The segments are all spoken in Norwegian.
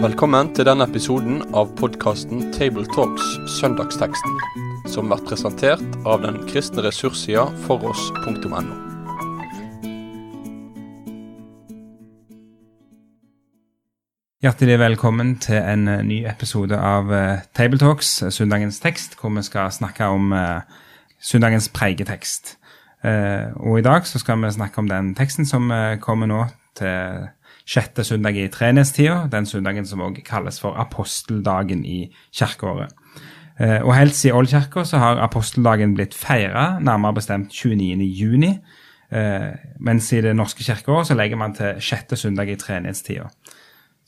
Velkommen til denne episoden av podkasten Tabletalks Søndagsteksten, som blir presentert av den kristne ressurssida foross.no. Hjertelig velkommen til en eh, ny episode av uh, Tabletalks, eh, søndagens tekst, hvor vi skal snakke om søndagens preiketekst. Uh, og i dag så skal vi snakke om den teksten som kommer nå til sjette søndag i trenestida, den søndagen som også kalles for aposteldagen i kirkeåret. og helt siden oldkirka så har aposteldagen blitt feira, nærmere bestemt 29. juni, mens i det norske kirkeåret så legger man til sjette søndag i trenestida.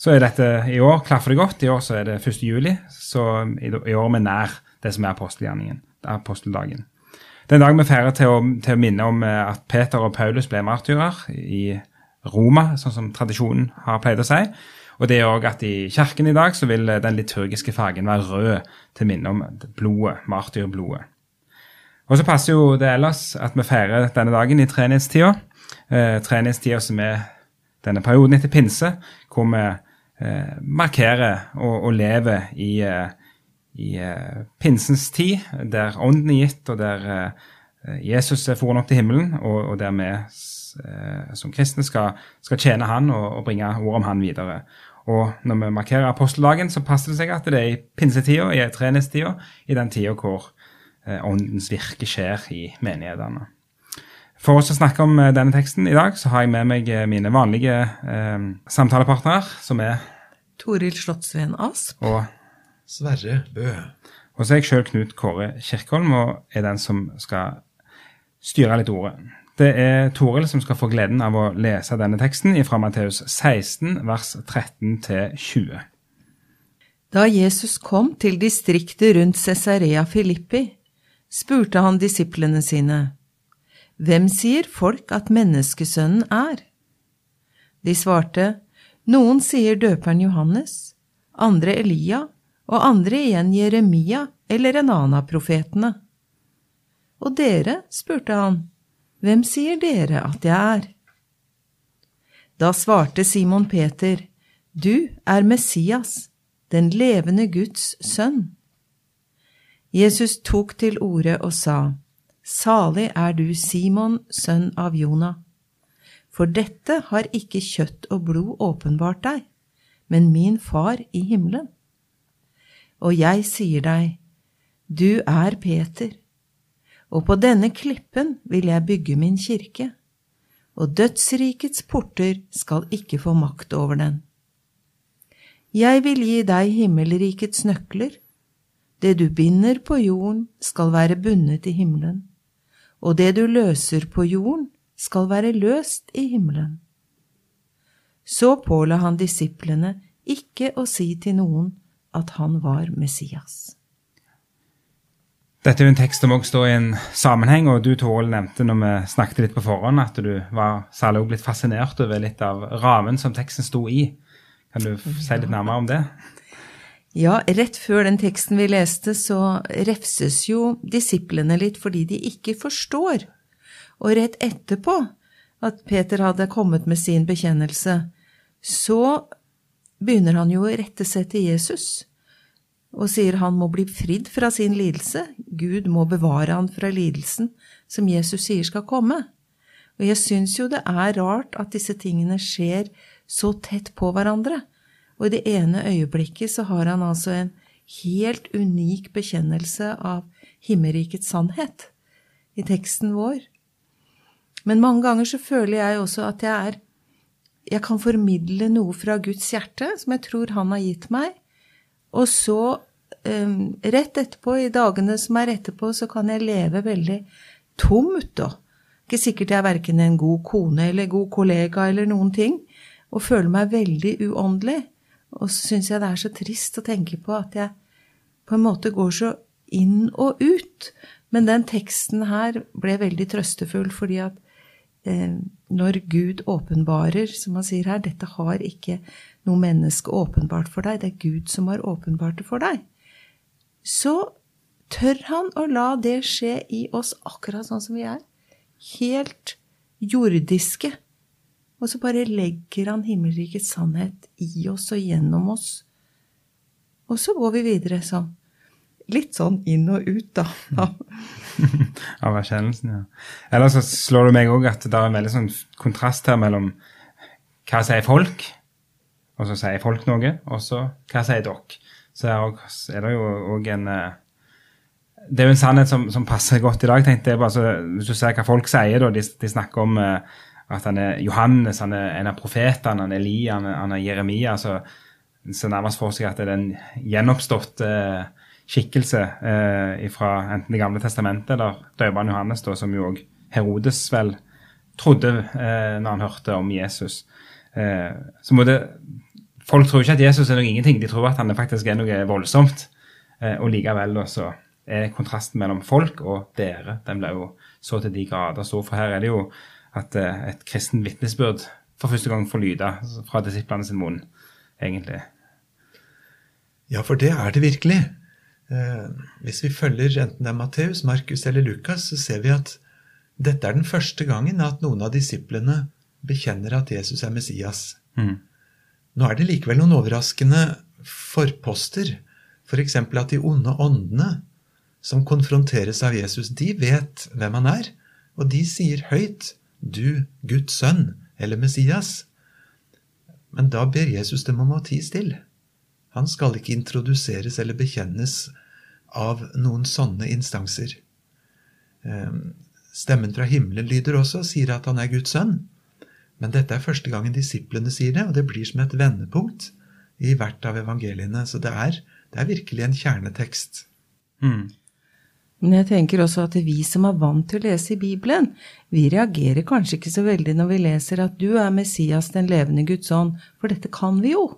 Så er dette i år klaffer det godt. I år så er det 1. juli, så i år er vi nær det som er aposteldagen. Det er en dag vi feirer til å, til å minne om eh, at Peter og Paulus ble martyrer i Roma, sånn som tradisjonen har pleid å si. Og det er òg at i kirken i dag så vil den liturgiske fargen være rød til minne om blodet, martyrblodet. Og så passer jo det ellers at vi feirer denne dagen i treenighetstida. Eh, treenighetstida som er denne perioden etter pinse, hvor vi eh, markerer og, og, lever i, eh, i eh, pinsens tid, der ånden er gitt, og der eh, Jesus er foran opp til himmelen, og, og der vi eh, som kristne skal, skal tjene Han og, og, bringe ord om Han videre. Og når vi markerer aposteldagen, så passer det seg at det er i pinsetida, i trenestida, i den tida hvor åndens virke skjer i menighetene. For oss å snakke om denne teksten i dag, så har jeg med meg mine vanlige eh, samtalepartnere, som er Toril Slottsveen Asp. Og Sverre Bø. Og så er jeg sjøl Knut Kåre Kirkholm og er den som skal styre litt ordet. Det er Toril som skal få gleden av å lese denne teksten fra Matteus 16, vers 13-20. Da Jesus kom til distriktet rundt Cesarea Filippi, spurte han disiplene sine, Hvem sier folk at menneskesønnen er? De svarte, noen sier døperen Johannes, andre Elia og andre igjen Jeremia eller en annen av profetene. Og dere, spurte han, hvem sier dere at jeg er? Da svarte Simon Peter, du er Messias, den levende Guds sønn. Jesus tok til orde og sa, Salig er du, Simon, sønn av Jonah for dette har ikke kjøtt og blod åpenbart deg, men min far i himmelen. Og jeg sier deg, du er Peter, og på denne klippen vil jeg bygge min kirke, og dødsrikets porter skal ikke få makt over den. Jeg vil gi deg himmelrikets nøkler. Det du binder på jorden, skal være bundet i himmelen, og det du løser på jorden, skal være løst i himmelen. Så påla han disiplene ikke å si til noen at han var Messias. Dette er jo en tekst som også står i en sammenheng, og du Toril nevnte når vi snakket litt på forhånd, at du var særlig blitt fascinert over litt av ramen som teksten sto i. Kan du si litt nærmere om det? Ja, rett før den teksten vi leste, så refses jo disiplene litt fordi de ikke forstår og rett etterpå at Peter hadde kommet med sin bekjennelse, så begynner han jo å rette seg til Jesus og sier han må bli fridd fra sin lidelse. Gud må bevare han fra lidelsen som Jesus sier skal komme. Og jeg syns jo det er rart at disse tingene skjer så tett på hverandre. Og i det ene øyeblikket så har han altså en helt unik bekjennelse av himmerikets sannhet i teksten vår. Men mange ganger så føler jeg også at jeg er Jeg kan formidle noe fra Guds hjerte som jeg tror Han har gitt meg. Og så, um, rett etterpå, i dagene som er etterpå, så kan jeg leve veldig tomt, da. Ikke sikkert jeg er verken en god kone eller god kollega eller noen ting, og føler meg veldig uåndelig. Og så syns jeg det er så trist å tenke på at jeg på en måte går så inn og ut. Men den teksten her ble veldig trøstefull, fordi at Eh, når Gud åpenbarer, som han sier her, dette har ikke noe menneske åpenbart for deg, det er Gud som har åpenbart det for deg, så tør han å la det skje i oss akkurat sånn som vi er. Helt jordiske. Og så bare legger han himmelrikets sannhet i oss og gjennom oss. Og så går vi videre sånn. Litt sånn inn og ut, da. Av erkjennelsen, ja. Eller så slår det meg òg at det er en veldig sånn kontrast her mellom hva sier folk, og så sier folk noe, og så hva sier dere. Så er det jo òg en eh, Det er jo en sannhet som, som passer godt i dag, tenkte jeg. bare så, Hvis du ser hva folk sier, da, de, de snakker om uh, at han er Johannes, han er en av profetene, han er Eli, han han er Jeremia. så ser nærmest for seg at det er den gjenoppståtte uh, skikkelse eh, fra enten Det gamle testamentet eller døperen Johannes, da, som jo òg Herodes vel trodde eh, når han hørte om Jesus. så må det Folk tror ikke at Jesus er noe ingenting, de tror at han faktisk er noe voldsomt. og likevel da, så er kontrasten mellom folk og dere den ble jo så til de grader stor. For her er det jo at et kristen vitnesbyrd for første gang får lyde fra disiplene sin munn egentlig. Ja, for det er det virkelig. Eh, hvis vi følger enten det er Matteus, Markus eller Lukas, så ser vi at dette er den første gangen at noen av disiplene bekjenner at Jesus er Messias. Mm. Nå er det likevel noen overraskende forposter, f.eks. For at de onde åndene som konfronteres av Jesus, de vet hvem han er, og de sier høyt 'Du, Guds sønn', eller Messias. Men da ber Jesus dem om å tie stille. Han skal ikke introduseres eller bekjennes av noen sånne instanser. Ehm, stemmen fra himmelen lyder også og sier at han er Guds sønn. Men dette er første gangen disiplene sier det, og det blir som et vendepunkt i hvert av evangeliene. Så det er, det er virkelig en kjernetekst. Mm. Men jeg tenker også at vi som er vant til å lese i Bibelen, vi reagerer kanskje ikke så veldig når vi leser at du er Messias, den levende Guds ånd, for dette kan vi jo.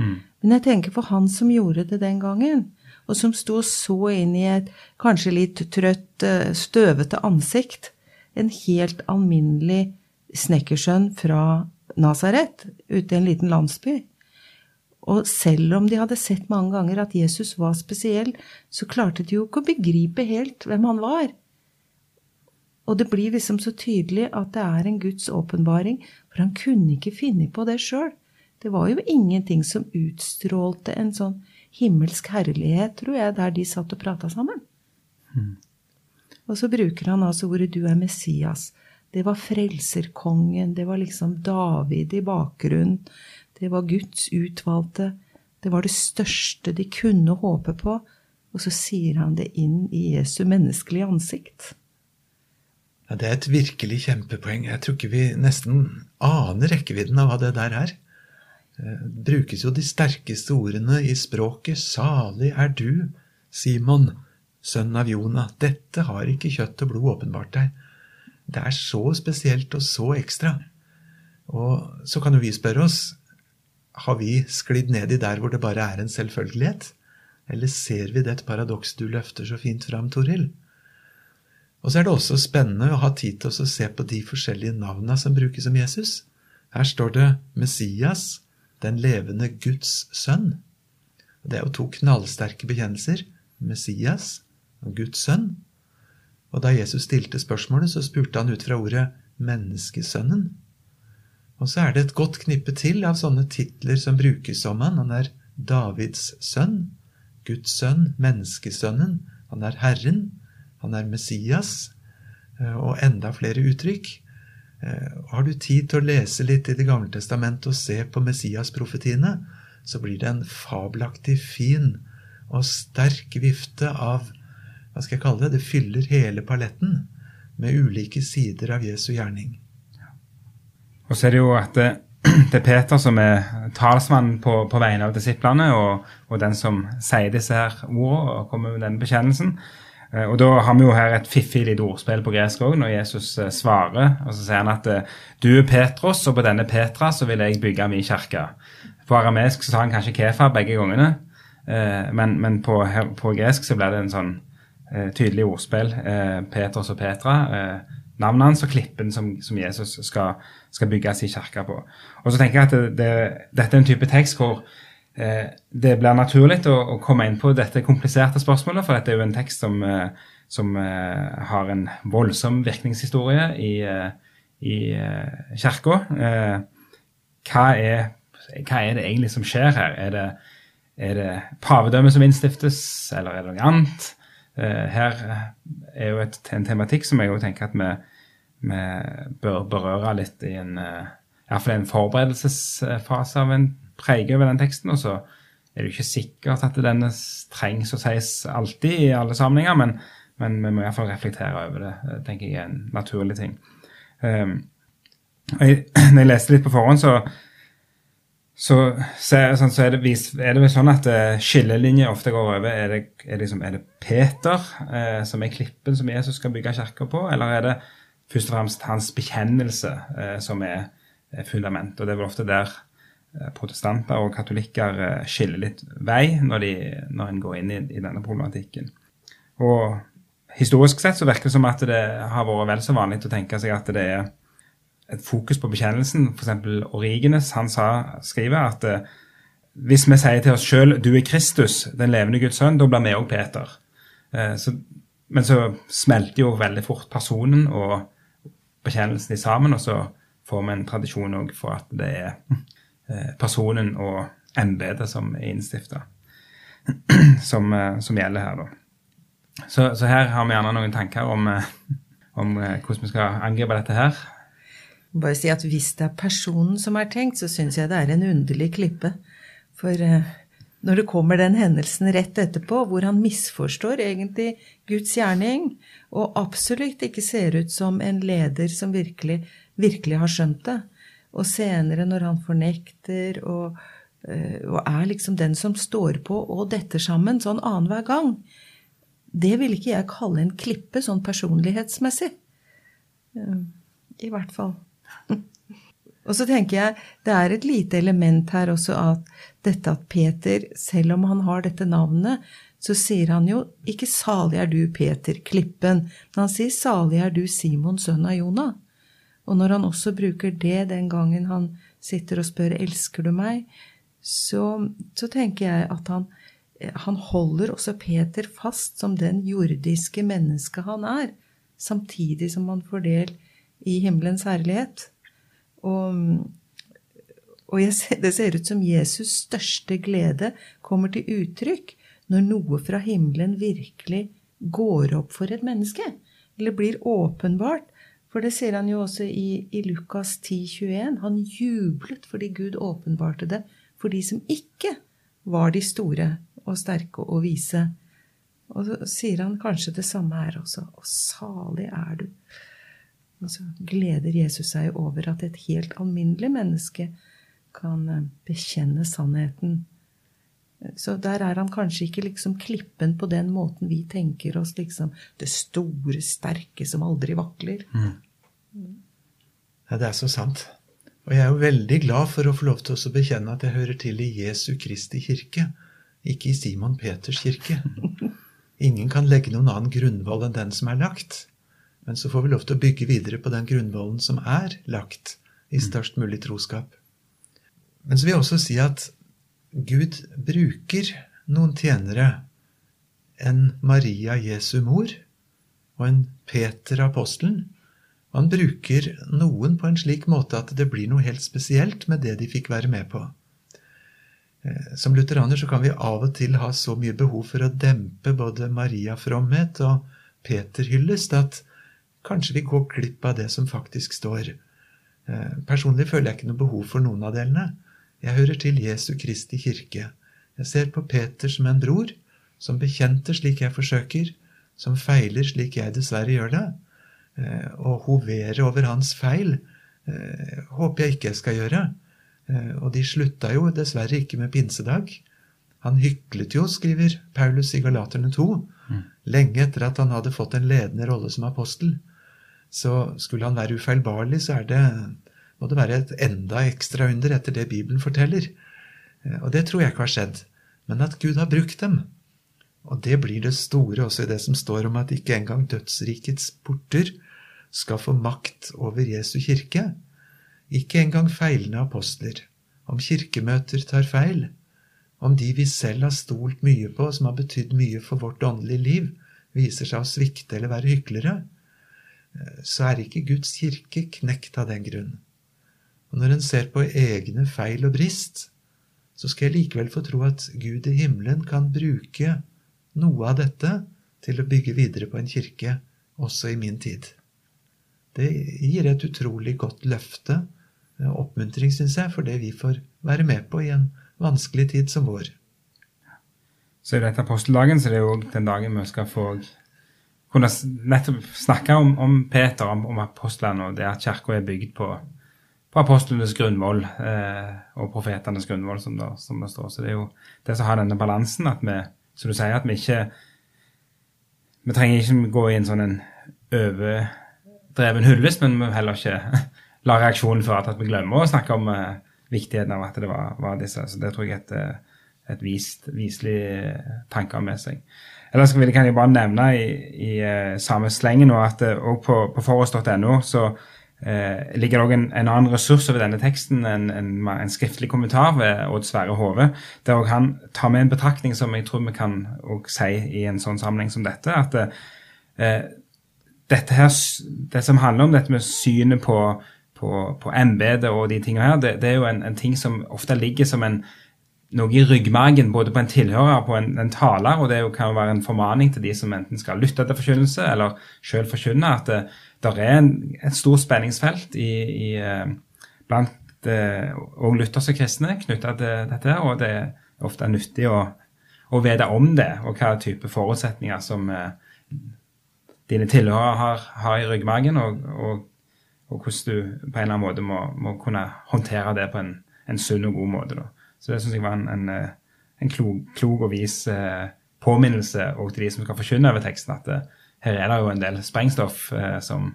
Mm. Men jeg tenker for han som gjorde det den gangen, og som sto så inn i et kanskje litt trøtt, eh, støvete ansikt, en helt alminnelig snekkersønn fra Nasaret, ute i en liten landsby. Og selv om de hadde sett mange ganger at Jesus var spesiell, så klarte de jo ikke å begripe helt hvem han var. Og det blir liksom så tydelig at det er en Guds åpenbaring, for han kunne ikke finne på det sjøl. Det var jo ingenting som utstrålte en sånn himmelsk herlighet, tror jeg, der de satt og prata sammen. Mm. Og så bruker han altså ordet 'du er Messias'. Det var frelserkongen, det var liksom David i bakgrunnen. Det var Guds utvalgte. Det var det største de kunne håpe på. Og så sier han det inn i Jesu menneskelige ansikt. Ja, Det er et virkelig kjempepoeng. Jeg tror ikke vi nesten aner rekkevidden av hva det der er. Eh, brukes jo de sterkeste ordene i språket. Salig er du, Simon, sønn av Jonah. Dette har ikke kjøtt og blod åpenbart deg. Det er så spesielt og så ekstra. Og så kan jo vi spørre oss har vi sklidd ned i der hvor det bare er en selvfølgelighet? Eller ser vi det paradoks du løfter så fint fram, Toril? Og så er det også spennende å ha tid til å se på de forskjellige navna som brukes om Jesus. Her står det Messias, den levende Guds sønn. Det er jo to knallsterke bekjennelser. Messias og Guds sønn. Og da Jesus stilte spørsmålet, så spurte han ut fra ordet menneskesønnen. Og så er det et godt knippe til av sånne titler som brukes om han. Han er Davids sønn, Guds sønn, menneskesønnen. Han er Herren, han er Messias, eh, og enda flere uttrykk. Eh, har du tid til å lese litt i Det gamle testamentet og se på Messias-profetiene, så blir det en fabelaktig fin og sterk vifte av hva skal jeg kalle det? Det fyller hele paletten med ulike sider av Jesu gjerning. Og så er det jo at det, det er Peter som er talsmann på, på vegne av disiplene, og, og, den som sier disse her ordene og kommer med denne bekjennelsen. Eh, og Da har vi jo her et fiffig lite ordspill på gresk òg, når Jesus eh, svarer. og Så sier han at eh, du er Petros, og på denne Petra så vil jeg bygge min kirke. På aramesk så sa han kanskje Kefa begge gangene, men, men på, på, gresk så ble det en sånn tydelig ordspill. Petros og Petra navnet hans og klippen som, som Jesus skal, skal, bygge sin kirke på. Og så tenker jeg at det, det, dette er en type tekst hvor det blir naturlig å, å, komme inn på dette kompliserte spørsmålet, for dette er jo en tekst som, eh, som eh, har en voldsom virkningshistorie i, eh, i kirka. Hva, hva, er det egentlig som skjer her? Er det, er det pavedømmet som innstiftes, eller er det noe annet? Her er jo et, en tematikk som jeg jo tenker at vi, vi bør berøre litt i en i hvert fall en forberedelsesfase av en preike over den teksten. og så er det jo ikke sikkert at denne trengs å sies alltid i alle sammenhenger, men, men vi må iallfall reflektere over det. Det tenker jeg er en naturlig ting. Um, jeg, når jeg leste litt på forhånd, så, så, så, sånn, så er, det, er, det, vel sånn at uh, skillelinjer ofte går over. Er det, er liksom, er det Peter eh, som er klippen som Jesus skal bygge kirka på, eller er det først og fremst hans bekjennelse eh, som er fundament? Og det er vel ofte der Eh, protestanter og katolikker eh, skiller litt vei når, de, når en går inn i, i, denne problematikken. Og Historisk sett så virker det som at det har vært vel så vanlig å tenke seg at det er et fokus på bekjennelsen. F.eks. Origenes han sa, skriver at uh, hvis vi sier til oss sjøl 'du er Kristus, den levende Guds sønn', da blir vi òg Peter. Så, men så smelter jo veldig fort personen og bekjennelsen sammen, og så får vi en tradisjon òg for at det er Eh, personen og embetet som er innstifta, som, eh, som, gjelder her, da. Så, så, her har vi gjerne noen tanker om, eh, om hvordan vi skal angripe dette her. Bare si at hvis det er personen som er tenkt, så syns jeg det er en underlig klippe. For når det kommer den hendelsen rett etterpå, hvor han misforstår egentlig Guds gjerning, og absolutt ikke ser ut som en leder som virkelig, virkelig har skjønt det, og senere, når han fornekter og, eh, og, er liksom den som står på og detter sammen sånn annenhver gang, det vil ikke jeg kalle en klippe sånn personlighetsmessig. Eh, I hvert fall. Og så tenker jeg det er et lite element her også at dette at Peter, selv om han har dette navnet, så sier han jo ikke 'salig er du, Peter, klippen', men han sier 'salig er du, Simon, sønn av Jonah'. Og når han også bruker det den gangen han sitter og spør 'elsker du meg', så, så tenker jeg at han, han holder også Peter fast som den jordiske mennesket han er, samtidig som han får del i himmelens herlighet. Og, og ser, det ser ut som Jesus' største glede kommer til uttrykk når noe fra himmelen virkelig går opp for et menneske, eller blir åpenbart, for det sier han jo også i, i Lukas 10, 21. Han jublet fordi Gud åpenbarte det for de som ikke var de store og sterke og vise. Og så sier han kanskje det samme her også. Og salig er du. Og så gleder Jesus seg over at et helt alminnelig menneske kan eh, bekjenne sannheten. Så der er han kanskje ikke liksom klippen på den måten vi tenker oss liksom det store, sterke som aldri vakler. Mm. Ja, det er så sant. Og jeg er jo veldig glad for å få lov til å bekjenne at jeg hører til i Jesu Kristi kirke, ikke i Simon Peters kirke. Ingen kan legge noen annen grunnvoll enn den som er lagt. Men så får vi lov til å bygge videre på den grunnvollen som er lagt, i størst mulig troskap. Men så vil jeg også si at Gud bruker noen tjenere, en Maria Jesu mor og en Peter apostelen, han bruker noen på en slik måte at det blir noe helt spesielt med det de fikk være med på. Eh, som lutheraner så kan vi av og til ha så mye behov for å dempe både Maria-fromhet og Peter-hyllest at kanskje vi går glipp av det som faktisk står. Eh, personlig føler jeg ikke noe behov for noen av delene. Jeg hører til Jesu Kristi kirke. Jeg ser på Peter som en bror, som bekjente slik jeg forsøker, som feiler slik jeg dessverre gjør det, Eh, å hovere over hans feil eh, håper jeg ikke jeg skal gjøre. Eh, og de slutta jo dessverre ikke med pinsedag. Han hyklet jo, skriver Paulus i Galaterne 2, mm. lenge etter at han hadde fått en ledende rolle som apostel. Så skulle han være ufeilbarlig, så det, må det være et enda ekstra under etter det Bibelen forteller. Og det tror jeg ikke har skjedd. Men at Gud har brukt dem. Og det blir det store også i det som står om at ikke engang dødsrikets porter skal få makt over Jesu kirke. Ikke engang feilende apostler. Om kirkemøter tar feil, om de vi selv har stolt mye på, som har betydd mye for vårt åndelige liv, viser seg å svikte eller være hyklere, eh, så er ikke Guds kirke knekt av den grunn. Og når en ser på egne feil og brist, så skal jeg likevel få tro at Gud i himmelen kan bruke noe av dette til å bygge videre på en kirke også i min tid. Det gir et utrolig godt løfte, og oppmuntring, syns jeg, for det vi får være med på i en vanskelig tid som vår. Så er dette aposteldagen, så det er òg den dagen vi skal få kunne nettopp snakke om, om Peter, om, om apostlene, og det at kirka er bygd på, på apostlenes grunnvoll eh, og profetenes grunnvoll, som det, som det, står. Så det er jo det som har denne balansen, at vi, som du sier, at vi ikke Vi trenger ikke gå i en sånn en overdreven hyllest, men vi heller ikke la reaksjonen føre til at vi glemmer å snakke om uh, viktigheten av at det var, var, disse. Så det tror jeg er et, eh, et vist, viselig tanker med seg. Ellers kan jeg bare nevne i, i samme slengen nå at uh, på, på foross.no så uh, ligger det òg en, en, annen ressurs over denne teksten, en, en, en skriftlig kommentar ved Odd Sverre Hove, der han tar med en betraktning som jeg tror vi kan si i en sånn sammenheng som dette. at dette her, Det som handler om dette med synet på på, på embetet og de tingene her, det, det er jo en, en, ting som ofte ligger som en, noe i ryggmargen både på en tilhører og på en, en taler, og det kan jo være en formaning til de som enten skal lytte til forkynnelse eller selv forkynne, at det, der er en, et stort spenningsfelt i, i, eh, blant òg eh, lutherske kristne knytta til dette, og det er ofte nyttig å, å vite om det, og hva type forutsetninger som eh, dine tilhørere har, har i ryggmargen, og, og og hvordan du på en eller annen måte må, må kunne håndtere det på en, en sunn og god måte. Da. Så det syns jeg var en, en, eh, en klok, klok, og vis eh, påminnelse og til de som skal forkynne over teksten, at det, eh, her er det jo en del sprengstoff eh, som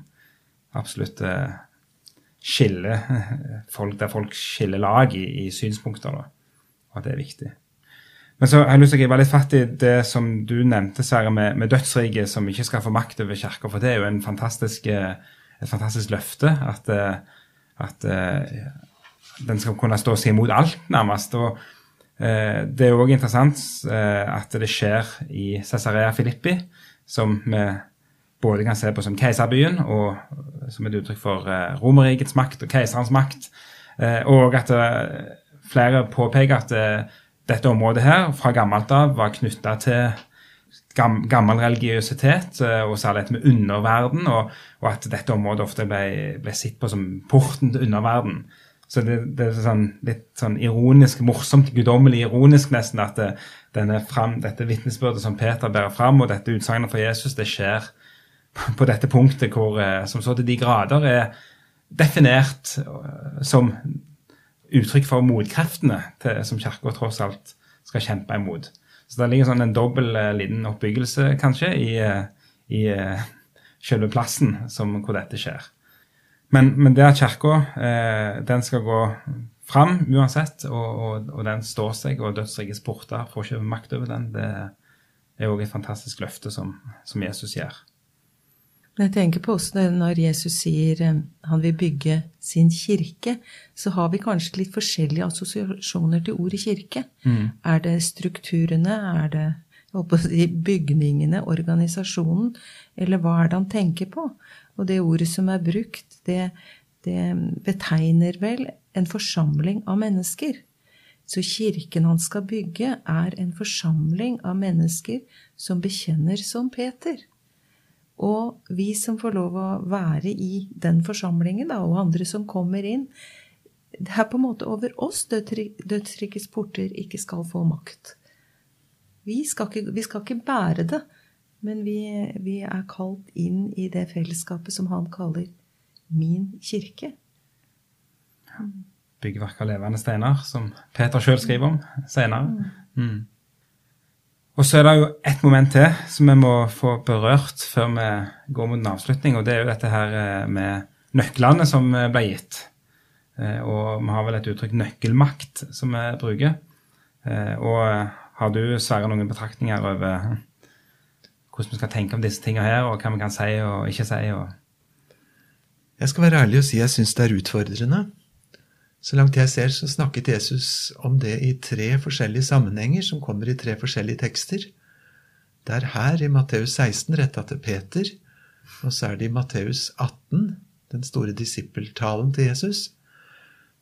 absolutt eh, skiller folk, der folk skiller lag i, i synspunkter, da, og at det er viktig. Men så har jeg lyst til å gripe litt fatt i det som du nevnte, Sverre, med, med dødsriket som ikke skal få makt over kirka. For det er jo fantastisk eh, et fantastisk løfte. At, eh, at eh, den skal kunne stå seg imot alt, nærmest. og Det er òg interessant at det skjer i Cesarea Filippi, som vi både kan se på som keiserbyen og som et uttrykk for Romerrikets makt og keiserens makt. Og at flere påpeker at dette området her fra gammelt av var knytta til gammel religiøsitet, eh, og særlig dette med underverden, og, og, at dette området ofte ble, ble sett på som porten til underverden. Så det, det er sånn, litt sånn ironisk, morsomt, guddommelig ironisk nesten, at det, fram, dette vitnesbyrdet som Peter bærer fram, og dette utsagnet fra Jesus, det skjer på, dette punktet hvor, eh, som så til de grader er definert eh, som uttrykk for motkreftene til, som Kirka tross alt skal kjempe imot. Så det ligger sånn en dobbel eh, liten oppbyggelse, kanskje, i, eh, i eh, selve plassen som, hvor dette skjer. Men, men at kirka eh, skal gå fram uansett, og, og, og den står seg, og dødsrikets porter får ikke makt over den, det er òg et fantastisk løfte som, som Jesus gjør. Men jeg tenker på også når Jesus sier eh, han vil bygge sin kirke, så har vi kanskje litt forskjellige assosiasjoner til ordet kirke. Mm. Er det strukturene, er det si, bygningene, organisasjonen, eller hva er det han tenker på? Og det ordet som er brukt, det, det betegner vel en forsamling av mennesker. Så kirken han skal bygge, er en forsamling av mennesker som bekjenner som Peter. Og vi som får lov å være i den forsamlingen, da, og andre som kommer inn Det er på en måte over oss dødsrikets porter ikke skal få makt. Vi skal ikke, vi skal ikke bære det, men vi, vi, er kalt inn i det fellesskapet som han kaller min kirke. Byggverk av levende steiner, som Peter sjøl skriver om senere. Mm. Og så er det jo ett moment til som vi må få berørt før vi går mot en avslutning, og det er jo dette her eh, med nøklene som eh, ble gitt. Eh, og vi har vel et uttrykk 'nøkkelmakt' som vi bruker. Og har du, Sverre, noen betraktninger over hvordan vi skal tenke om disse tingene her, og hva vi kan si og ikke si? Og jeg skal være ærlig og si jeg syns det er utfordrende. Så langt jeg ser, så snakket Jesus om det i tre forskjellige sammenhenger, som kommer i tre forskjellige tekster. Det er her i Matteus 16 retta til Peter, Og så er det i Matteus 18, den store disippeltalen til Jesus.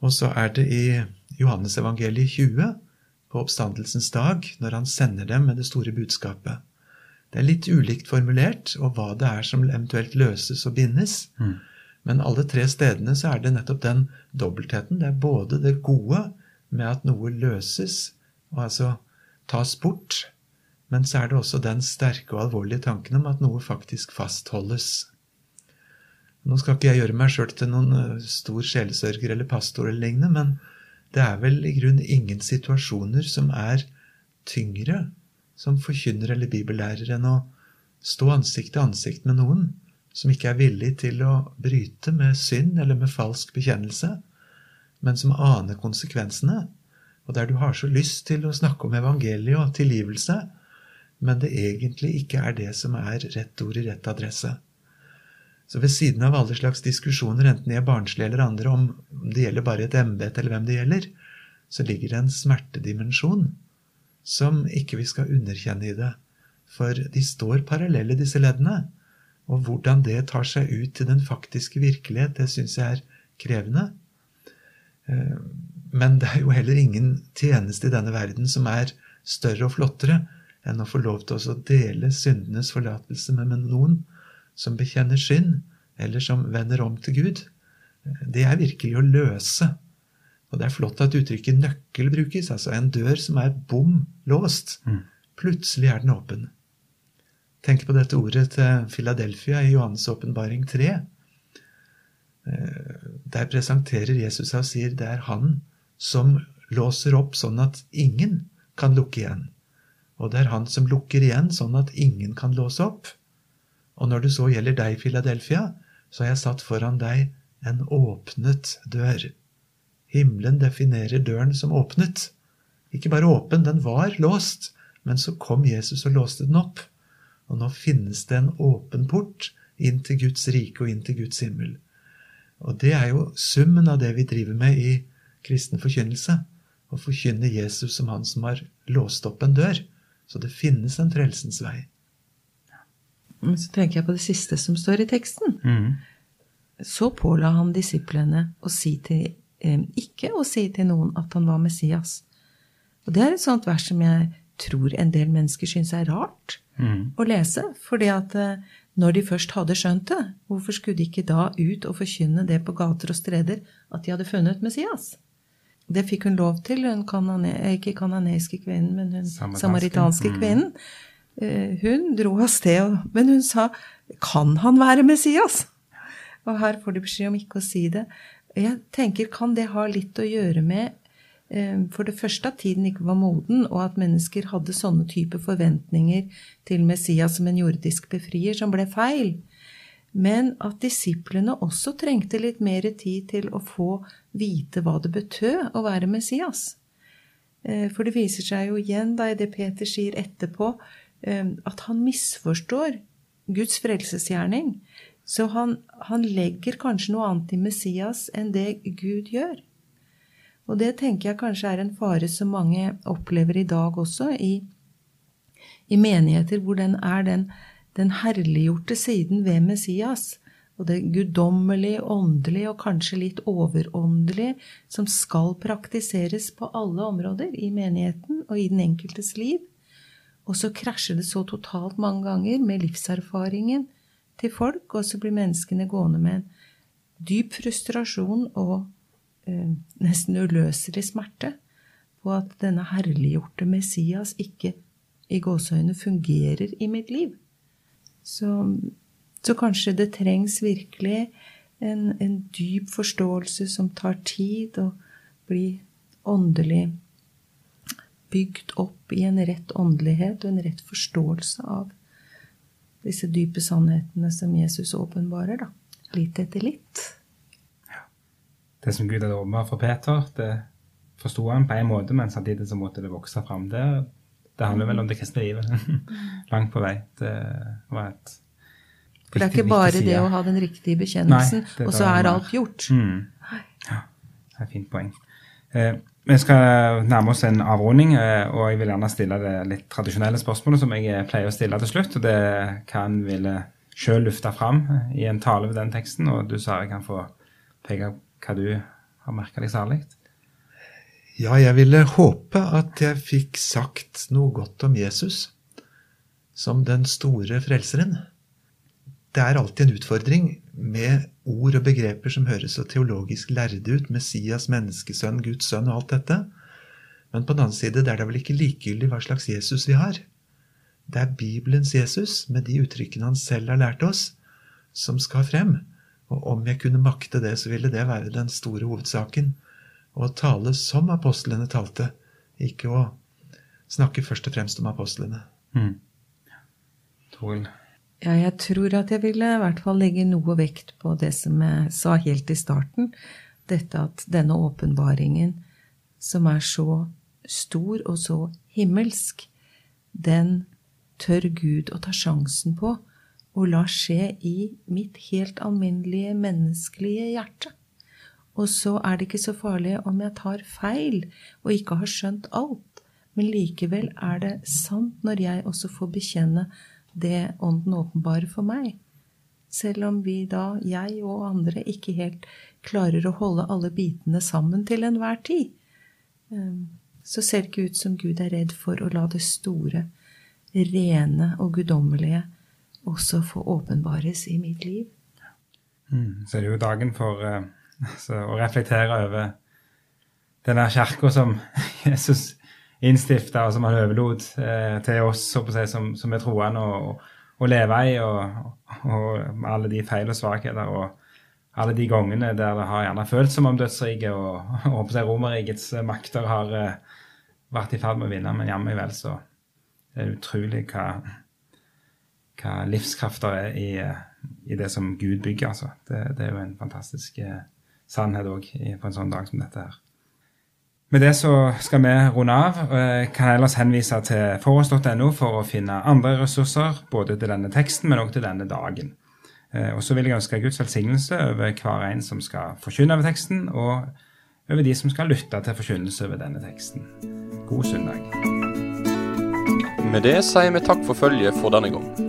Og så er det i Johannesevangeliet 20, på oppstandelsens dag, når han sender dem med det store budskapet. Det er litt ulikt formulert, og hva det er som eventuelt løses og bindes. Mm. Men alle tre stedene så er det nettopp den dobbeltheten. Det er både det gode med at noe løses, og altså tas bort, men så er det også den sterke og alvorlige tanken om at noe faktisk fastholdes. Nå skal ikke jeg gjøre meg sjøl til noen eh, stor sjelesørger eller pastor eller lignende, men det er vel i grunnen ingen situasjoner som er tyngre som forkynner eller bibellærer enn å stå ansikt til ansikt med noen som ikke er villig til å bryte med synd eller med falsk bekjennelse, men som aner konsekvensene, og der du har så lyst til å snakke om evangeliet og tilgivelse, men det egentlig ikke er det som er rett ord i rett adresse. Så ved siden av alle slags diskusjoner, enten de er barnslige eller andre, om det gjelder bare et embete eller hvem det gjelder, så ligger det en smertedimensjon som ikke vi skal underkjenne i det. For de står parallelle, disse leddene. Og hvordan det tar seg ut til den faktiske virkelighet, det syns jeg er krevende. Eh, men det er jo heller ingen tjeneste i denne verden som er større og flottere enn å få lov til å dele syndenes forlatelse med noen som bekjenner synd, eller som vender om til Gud, det er virkelig å løse. Og det er flott at uttrykket nøkkel brukes, altså en dør som er bom låst. Mm. Plutselig er den åpen. Tenk på dette ordet til Philadelphia i Johannes' åpenbaring 3. Eh, der presenterer Jesus seg og sier det er han som låser opp sånn at ingen kan lukke igjen. Og det er han som lukker igjen sånn at ingen kan låse opp. Og når det så gjelder deg, Philadelphia, så har jeg satt foran deg en åpnet dør. Himmelen definerer døren som åpnet. Ikke bare åpen, den var låst, men så kom Jesus og låste den opp. Og nå finnes det en åpen port inn til Guds rike og inn til Guds himmel. Og det er jo summen av det vi driver med i kristen forkynnelse. Å forkynne Jesus som han som har låst opp en dør. Så det finnes en frelsens vei. Men så tenker jeg på det siste som står i teksten. Mm. Så påla han disiplene å si til, eh, ikke å si til noen at han var Messias. Og det er et sånt vers som jeg tror en del mennesker syns er rart Mm. å lese. fordi at eh, når de først hadde skjønt det, hvorfor skulle de ikke da ut og forkynne det på gater og streder at de hadde funnet Messias? Det fikk hun lov til, hun kanane, eh, ikke kananeiske kvinnen, men hun Samaritanske. samaritanske Mm. kvinnen. Mm. Hun dro av sted, men hun sa 'Kan han være Messias?' Og her får de beskjed om ikke å si det. Jeg tenker, Kan det ha litt å gjøre med for det første at tiden ikke var moden, og at mennesker hadde sånne type forventninger til Messias som en jordisk befrier, som ble feil? Men at disiplene også trengte litt mer tid til å få vite hva det betød å være Messias. Eh, For det viser seg jo igjen da i det Peter sier etterpå, eh, at han misforstår Guds frelsesgjerning. Så han, han legger kanskje noe annet i Messias enn det Gud gjør. Og det tenker jeg kanskje er en fare som mange opplever i dag også, i, i menigheter hvor den er den, den herliggjorte siden ved Messias. Og det guddommelige, åndelige og kanskje litt overåndelige som skal praktiseres på alle områder i menigheten og i den enkeltes liv. Og så krasjer det så totalt mange ganger med livserfaringen til folk, og så blir menneskene gående med en dyp frustrasjon og nesten uløselig smerte på at denne herliggjorte Messias ikke i gåseøyne fungerer i mitt liv. Så, så kanskje det trengs virkelig en, en dyp forståelse som tar tid, og blir åndelig bygd opp i en rett åndelighet og en rett forståelse av disse dype sannhetene som Jesus åpenbarer, da. Litt etter litt. Det som Gud hadde åpenbart for Peter, det forsto han på en måte, men samtidig så måtte det vokse fram. Det, det handler vel om det kristne livet. Langt på vei. Det var et For det er ikke bare viktig det å ha den riktige bekjennelsen, og så er alt gjort. Mm. Ja, det er et fint poeng. Eh, vi skal nærme oss en avrunding, eh, og jeg vil gjerne stille det litt tradisjonelle spørsmålet som jeg pleier å stille til slutt. og Det er hva en ville sjøl løfte fram i en tale ved den teksten, og du sa jeg kan få peke hva du har merka deg særlig. Ja, jeg ville håpe at jeg fikk sagt noe godt om Jesus som den store frelseren. Det er alltid en utfordring med ord og begreper som høres så teologisk lærde ut. Messias, menneskesønn, Guds sønn og alt dette. Men på den annen side det er det vel ikke likegyldig hva slags Jesus vi har. Det er Bibelens Jesus, med de uttrykkene han selv har lært oss, som skal frem. Og om jeg kunne makte det, så ville det være den store hovedsaken. Å tale som apostlene talte, ikke å snakke først og fremst om apostlene. Mm. Ja, jeg tror at jeg ville i hvert fall legge noe vekt på det som jeg sa helt i starten. Dette at denne åpenbaringen, som er så stor og så himmelsk, den tør Gud å ta sjansen på og la skje i mitt helt alminnelige menneskelige hjerte. Og så er det ikke så farlig om jeg tar feil og ikke har skjønt alt, men likevel er det sant når jeg også får bekjenne det Ånden åpenbarer for meg. Selv om vi da, jeg og andre, ikke helt klarer å holde alle bitene sammen til enhver tid, ehm, så ser det ikke ut som Gud er redd for å la det store, rene og guddommelige også få åpenbares i mitt liv. Mm, så er det jo dagen for uh, altså, å reflektere over denne kirka som Jesus innstifta, og som han overlot eh, til oss si, som, som er troende, å leve i, og, og, alle de feil og svakheter. og alle de gangene der det har gjerne følt som om dødsriket og, og Romerrikets makter har uh, vært i ferd med å vinne, men jammen vel så det er utrolig hva, hva livskrafter er i, i, det som Gud bygger. altså. Det, det er jo en fantastisk eh, sannhet òg på en sånn dag som dette her. Med det så skal vi runde av. Eh, kan ellers henvise til forårs.no for å finne andre ressurser, både til denne teksten, men også til denne dagen. Eh, og så vil jeg ønske Guds velsignelse over hver en som skal forkynne over teksten, og over de som skal lytte til forkynnelse over denne teksten. God søndag. Med det sier vi takk for følget for denne gang.